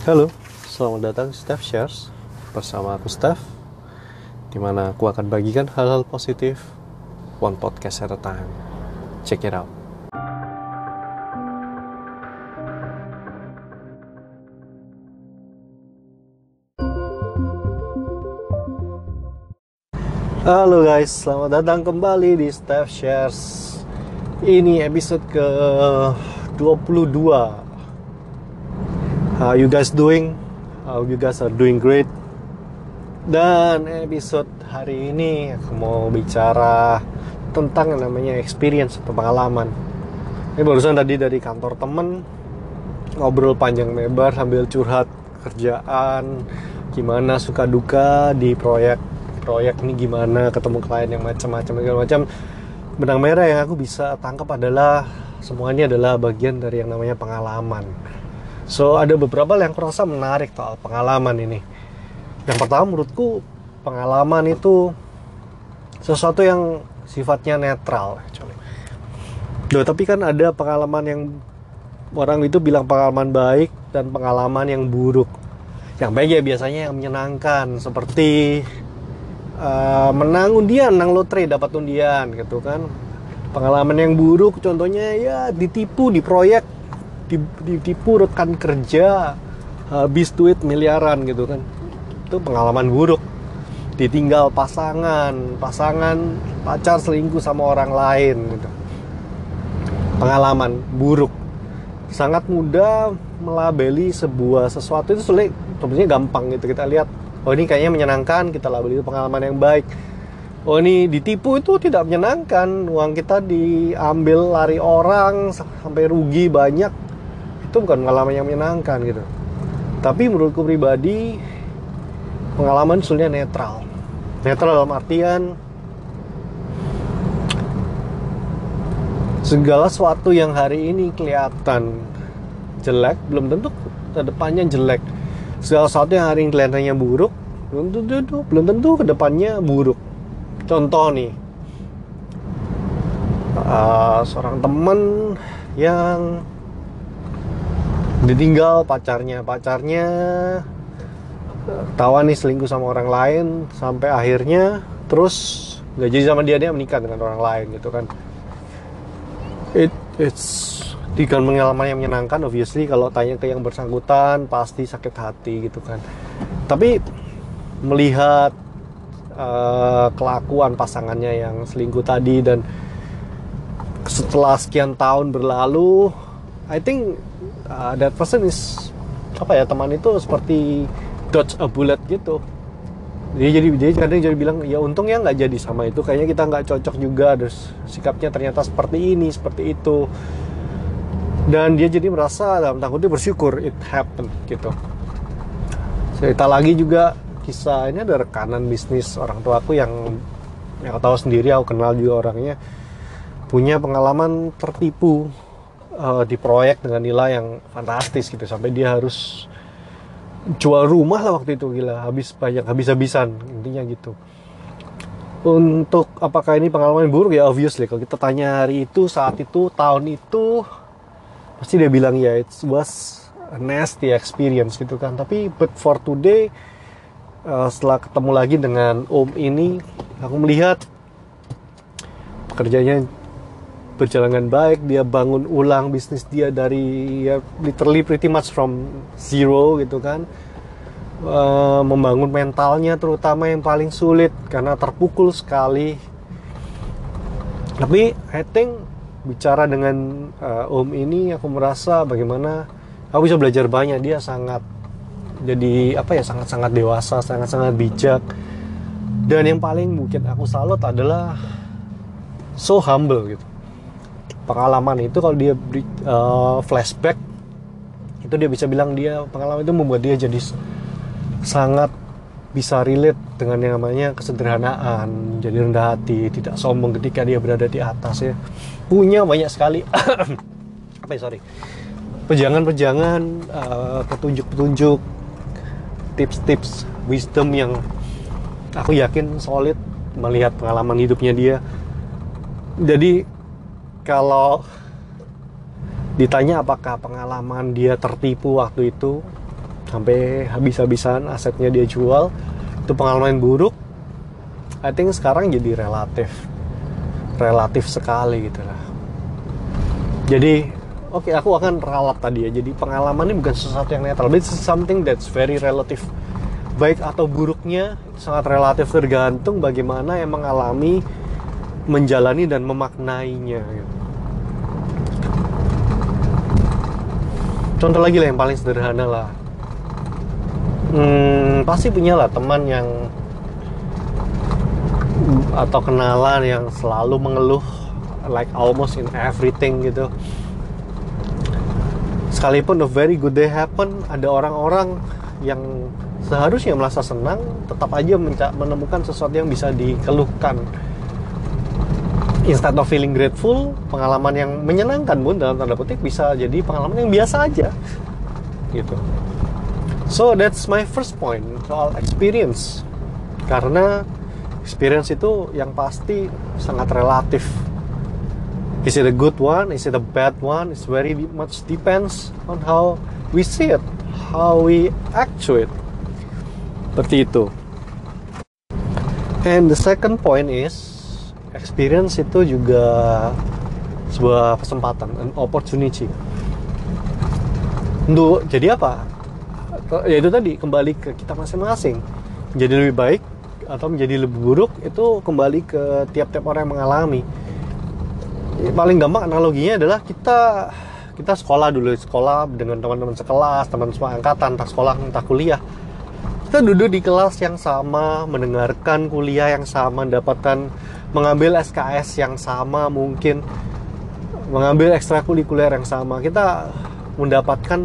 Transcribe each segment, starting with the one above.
Halo, selamat datang di Steph Shares bersama aku Steph Di mana aku akan bagikan hal-hal positif One podcast at a time. Check it out. Halo guys, selamat datang kembali di Steph Shares. Ini episode ke 22 How you guys doing? How you guys are doing great? Dan episode hari ini aku mau bicara tentang yang namanya experience atau pengalaman. Ini barusan tadi dari kantor temen ngobrol panjang lebar sambil curhat kerjaan, gimana suka duka di proyek proyek ini gimana ketemu klien yang macam-macam segala macam. Benang merah yang aku bisa tangkap adalah semuanya adalah bagian dari yang namanya pengalaman. So ada beberapa yang kurasa menarik soal pengalaman ini. Yang pertama menurutku pengalaman itu sesuatu yang sifatnya netral. Loh, tapi kan ada pengalaman yang orang itu bilang pengalaman baik dan pengalaman yang buruk. Yang baik ya biasanya yang menyenangkan seperti uh, menang undian, menang lotre dapat undian gitu kan. Pengalaman yang buruk contohnya ya ditipu di proyek, ditipu rekan kerja, habis duit miliaran gitu kan. Itu pengalaman buruk. Ditinggal pasangan, pasangan pacar selingkuh sama orang lain gitu. Pengalaman buruk. Sangat mudah melabeli sebuah sesuatu itu sulit sebenarnya gampang gitu kita lihat oh ini kayaknya menyenangkan kita labeli itu pengalaman yang baik oh ini ditipu itu tidak menyenangkan uang kita diambil lari orang sampai rugi banyak itu bukan pengalaman yang menyenangkan gitu. Tapi menurutku pribadi pengalaman sebenarnya netral. Netral dalam artian segala sesuatu yang hari ini kelihatan jelek belum tentu ke depannya jelek. Segala sesuatu yang hari ini kelihatannya buruk belum tentu belum tentu ke depannya buruk. Contoh nih uh, seorang teman yang ditinggal pacarnya. Pacarnya tawa nih selingkuh sama orang lain sampai akhirnya terus nggak jadi sama dia dia menikah dengan orang lain gitu kan. It it's dengan pengalaman yang menyenangkan obviously kalau tanya ke yang bersangkutan pasti sakit hati gitu kan. Tapi melihat uh, kelakuan pasangannya yang selingkuh tadi dan setelah sekian tahun berlalu I think uh, that person is apa ya teman itu seperti dodge a bullet gitu. Dia jadi dia kadang jadi bilang ya untung ya nggak jadi sama itu. Kayaknya kita nggak cocok juga. Terus sikapnya ternyata seperti ini seperti itu. Dan dia jadi merasa dalam dia bersyukur it happened gitu. Cerita lagi juga kisah ini ada rekanan bisnis orang tua aku yang yang tahu sendiri aku kenal juga orangnya punya pengalaman tertipu uh, di proyek dengan nilai yang fantastis gitu. Sampai dia harus jual rumah lah waktu itu gila. Habis banyak habis-habisan intinya gitu. Untuk apakah ini pengalaman buruk? Ya obviously. Kalau kita tanya hari itu saat itu tahun itu pasti dia bilang ya it was a nasty experience gitu kan. Tapi but for today uh, setelah ketemu lagi dengan om ini aku melihat pekerjaannya berjalan baik dia bangun ulang bisnis dia dari ya literally pretty much from zero gitu kan. Uh, membangun mentalnya terutama yang paling sulit karena terpukul sekali. Tapi I think bicara dengan uh, om ini aku merasa bagaimana aku bisa belajar banyak. Dia sangat jadi apa ya sangat sangat dewasa sangat sangat bijak. Dan yang paling mungkin aku salut adalah so humble gitu pengalaman itu kalau dia uh, flashback itu dia bisa bilang dia pengalaman itu membuat dia jadi sangat bisa relate dengan yang namanya kesederhanaan, jadi rendah hati, tidak sombong ketika dia berada di atas ya. Punya banyak sekali apa ya sorry pejangan-pejangan, uh, petunjuk-petunjuk, tips-tips, wisdom yang aku yakin solid melihat pengalaman hidupnya dia. Jadi kalau ditanya apakah pengalaman dia tertipu waktu itu sampai habis-habisan asetnya dia jual itu pengalaman buruk I think sekarang jadi relatif relatif sekali gitu lah. Jadi oke okay, aku akan ralat tadi ya. Jadi pengalaman ini bukan sesuatu yang netral but something that's very relative baik atau buruknya sangat relatif tergantung bagaimana yang mengalami menjalani dan memaknainya gitu. contoh lagi lah yang paling sederhana lah. Hmm, pasti punya lah teman yang atau kenalan yang selalu mengeluh like almost in everything gitu. Sekalipun a very good day happen ada orang-orang yang seharusnya merasa senang tetap aja menemukan sesuatu yang bisa dikeluhkan instead of feeling grateful pengalaman yang menyenangkan pun dalam tanda petik bisa jadi pengalaman yang biasa aja. Gitu. So that's my first point soal experience. Karena experience itu yang pasti sangat relatif. Is it a good one? Is it a bad one? It's very much depends on how we see it how we act to it seperti itu. And the second point is experience itu juga sebuah kesempatan an opportunity. Untuk jadi apa? Ya itu tadi kembali ke kita masing-masing. Jadi lebih baik atau menjadi lebih buruk itu kembali ke tiap-tiap orang yang mengalami. Ya, paling gampang analoginya adalah kita kita sekolah dulu sekolah dengan teman-teman sekelas teman semua angkatan entah sekolah entah kuliah. Kita duduk di kelas yang sama, mendengarkan kuliah yang sama, mendapatkan mengambil SKS yang sama mungkin, mengambil ekstrakurikuler yang sama. Kita mendapatkan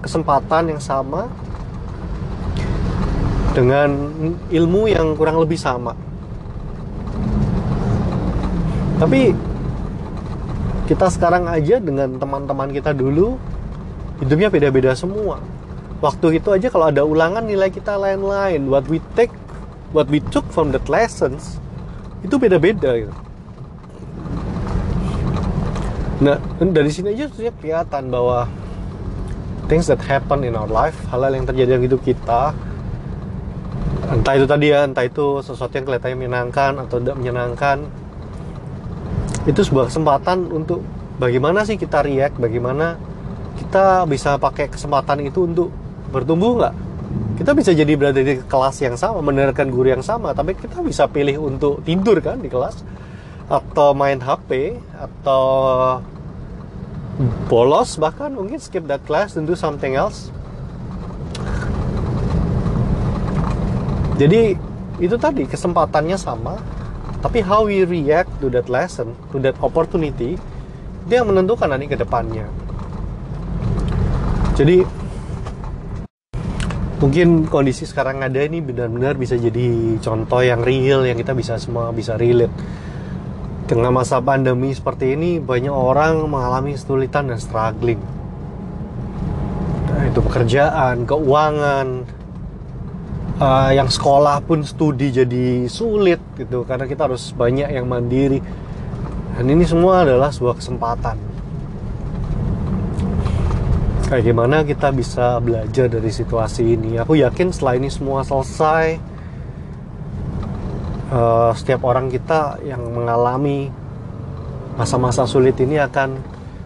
kesempatan yang sama dengan ilmu yang kurang lebih sama. Tapi kita sekarang aja dengan teman-teman kita dulu hidupnya beda-beda semua waktu itu aja kalau ada ulangan nilai kita lain-lain what we take what we took from that lessons itu beda-beda gitu. Nah dari sini aja sudah kelihatan bahwa things that happen in our life hal-hal yang terjadi dalam hidup kita entah itu tadi ya entah itu sesuatu yang kelihatannya menyenangkan atau tidak menyenangkan itu sebuah kesempatan untuk bagaimana sih kita react bagaimana kita bisa pakai kesempatan itu untuk bertumbuh nggak kita bisa jadi berada di kelas yang sama mendengarkan guru yang sama tapi kita bisa pilih untuk tidur kan di kelas atau main HP atau bolos bahkan mungkin skip that class and do something else. Jadi itu tadi kesempatannya sama tapi how we react to that lesson to that opportunity dia yang menentukan nanti ke depannya. Jadi mungkin kondisi sekarang ada ini benar-benar bisa jadi contoh yang real yang kita bisa semua bisa relate. Dengan masa pandemi seperti ini banyak orang mengalami kesulitan dan struggling. Nah, itu pekerjaan keuangan uh, yang sekolah pun studi jadi sulit gitu karena kita harus banyak yang mandiri. Dan ini semua adalah sebuah kesempatan kayak gimana kita bisa belajar dari situasi ini? Aku yakin setelah ini semua selesai uh, setiap orang kita yang mengalami masa-masa sulit ini akan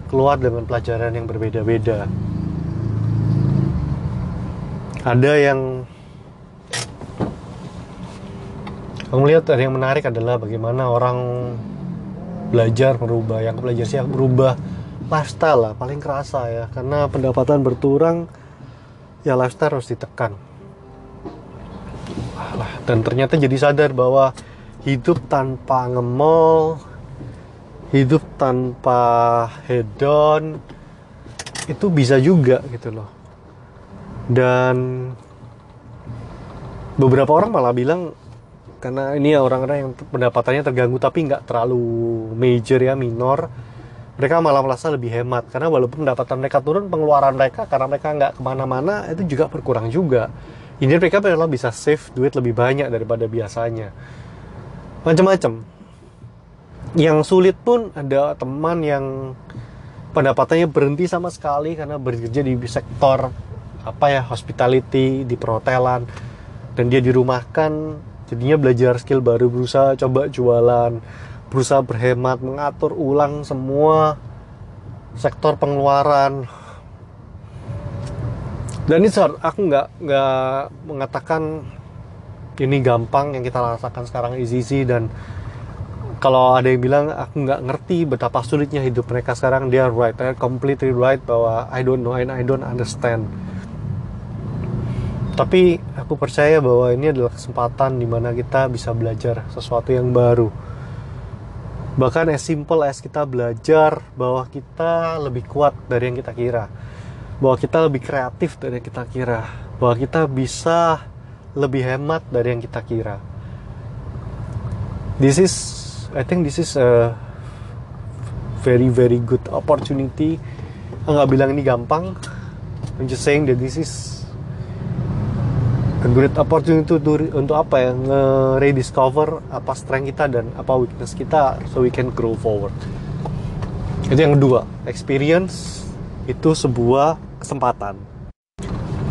keluar dengan pelajaran yang berbeda-beda. Ada yang kamu lihat ada yang menarik adalah bagaimana orang belajar merubah. Yang belajar sih berubah lifestyle lah paling kerasa ya. Karena pendapatan berkurang ya lifestyle harus ditekan. Dan ternyata jadi sadar bahwa hidup tanpa ngemol hidup tanpa hedon itu bisa juga gitu loh. Dan beberapa orang malah bilang karena ini orang-orang yang pendapatannya terganggu tapi nggak terlalu major ya minor mereka malah merasa lebih hemat. Karena walaupun pendapatan mereka turun pengeluaran mereka karena mereka nggak ke mana-mana itu juga berkurang juga. Ini mereka malah bisa save duit lebih banyak daripada biasanya. Macam-macam. Yang sulit pun ada teman yang pendapatannya berhenti sama sekali karena bekerja di sektor apa ya hospitality di perhotelan. Dan dia dirumahkan jadinya belajar skill baru berusaha coba jualan berusaha berhemat mengatur ulang semua sektor pengeluaran. Dan ini aku nggak nggak mengatakan ini gampang yang kita rasakan sekarang easy easy. Dan kalau ada yang bilang aku nggak ngerti betapa sulitnya hidup mereka sekarang dia right they're completely right bahwa I don't know and I don't understand. Tapi aku percaya bahwa ini adalah kesempatan di mana kita bisa belajar sesuatu yang baru bahkan as simple as kita belajar bahwa kita lebih kuat dari yang kita kira bahwa kita lebih kreatif dari yang kita kira bahwa kita bisa lebih hemat dari yang kita kira this is I think this is a very very good opportunity. Enggak bilang ini gampang. I'm just saying that this is a great opportunity to, untuk apa ya nge-rediscover apa strength kita dan apa weakness kita so we can grow forward. Itu yang kedua, experience itu sebuah kesempatan.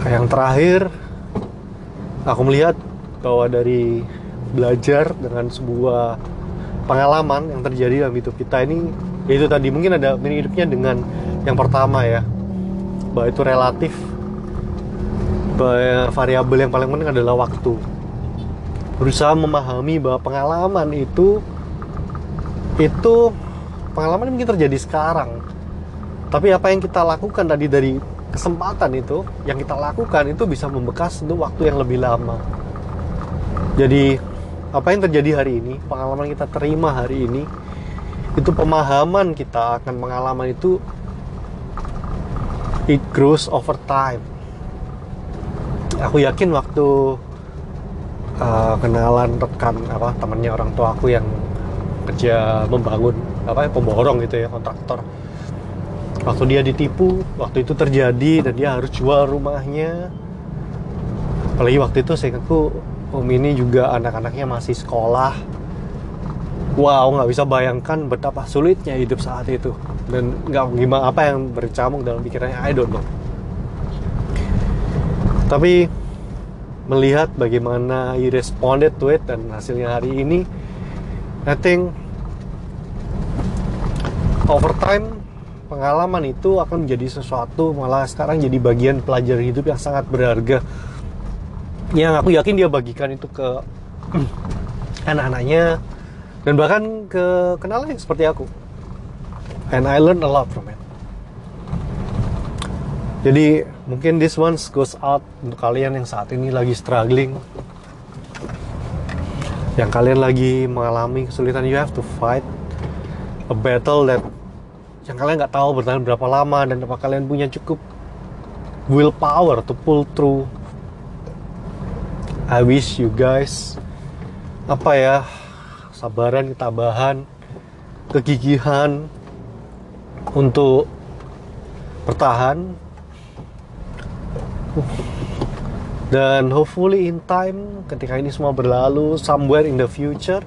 Yang terakhir, aku melihat bahwa dari belajar dengan sebuah pengalaman yang terjadi dalam hidup kita ini itu tadi mungkin ada miripnya dengan yang pertama ya bahwa itu relatif variabel yang paling penting adalah waktu. Berusaha memahami bahwa pengalaman itu itu pengalaman mungkin terjadi sekarang. Tapi apa yang kita lakukan tadi dari kesempatan itu yang kita lakukan itu bisa membekas untuk waktu yang lebih lama. Jadi apa yang terjadi hari ini, pengalaman kita terima hari ini, itu pemahaman kita akan pengalaman itu it grows over time. Aku yakin waktu uh, kenalan rekan apa temannya orang tua aku yang kerja membangun apa pemborong gitu ya kontraktor. Waktu dia ditipu, waktu itu terjadi dan dia harus jual rumahnya. Apalagi waktu itu saya aku Om ini juga anak-anaknya masih sekolah. Wow, nggak bisa bayangkan betapa sulitnya hidup saat itu. Dan nggak gimana apa yang bercamuk dalam pikirannya, I don't know. Tapi melihat bagaimana he responded to it dan hasilnya hari ini, I think over time pengalaman itu akan menjadi sesuatu malah sekarang jadi bagian pelajaran hidup yang sangat berharga. Yang aku yakin dia bagikan itu ke anak-anaknya dan bahkan ke kenalan seperti aku. And I learn a lot from it jadi mungkin this one goes out untuk kalian yang saat ini lagi struggling. Yang kalian lagi mengalami kesulitan you have to fight a battle that yang kalian nggak tahu bertahan berapa lama dan apa kalian punya cukup willpower to pull through. I wish you guys apa ya sabaran ketabahan kegigihan untuk bertahan dan hopefully in time ketika ini semua berlalu somewhere in the future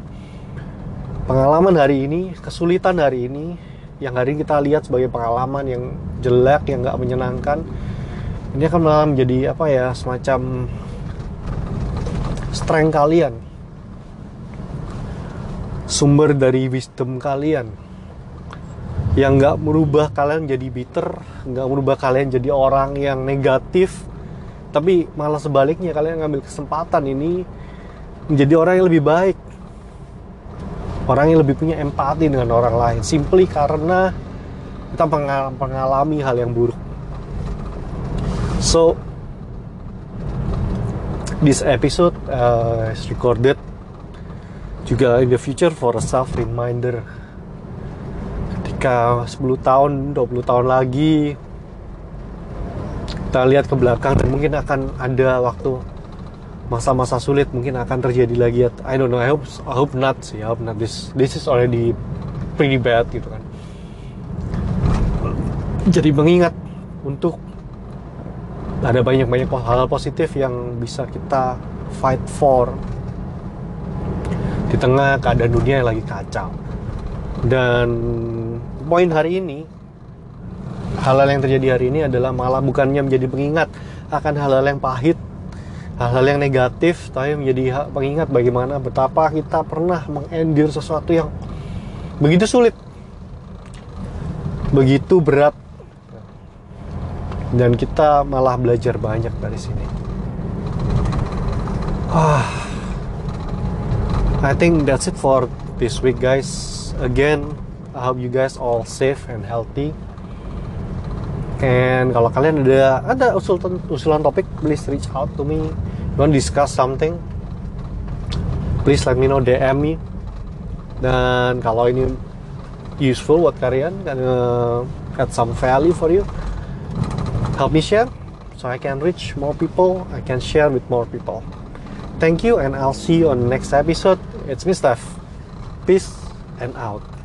pengalaman hari ini kesulitan hari ini yang hari ini kita lihat sebagai pengalaman yang jelek yang nggak menyenangkan ini akan malah menjadi apa ya semacam strength kalian. Sumber dari wisdom kalian. Yang nggak merubah kalian jadi bitter nggak merubah kalian jadi orang yang negatif tapi malah sebaliknya kalian ngambil kesempatan ini menjadi orang yang lebih baik. Orang yang lebih punya empati dengan orang lain simply karena kita mengalami hal yang buruk. So this episode uh, is recorded juga in the future for a self reminder. Ketika 10 tahun 20 tahun lagi kita lihat ke belakang dan mungkin akan ada waktu masa-masa sulit mungkin akan terjadi lagi. I don't know I hope I hope not sih I hope not. This this is already pretty bad gitu kan. Jadi mengingat untuk ada banyak-banyak hal positif yang bisa kita fight for. Di tengah keadaan dunia yang lagi kacau. Dan poin hari ini hal-hal yang terjadi hari ini adalah malah bukannya menjadi pengingat akan hal-hal yang pahit hal-hal yang negatif tapi menjadi pengingat bagaimana betapa kita pernah mengendir sesuatu yang begitu sulit begitu berat dan kita malah belajar banyak dari sini. Ah. I think that's it for this week guys. Again I hope you guys all safe and healthy And kalau kalian ada ada usulan usulan topik, please reach out to me. You want discuss something? Please let me know DM me. Dan kalau ini useful buat kalian, kan add some value for you, help me share so I can reach more people. I can share with more people. Thank you, and I'll see you on next episode. It's me, Steph. Peace and out.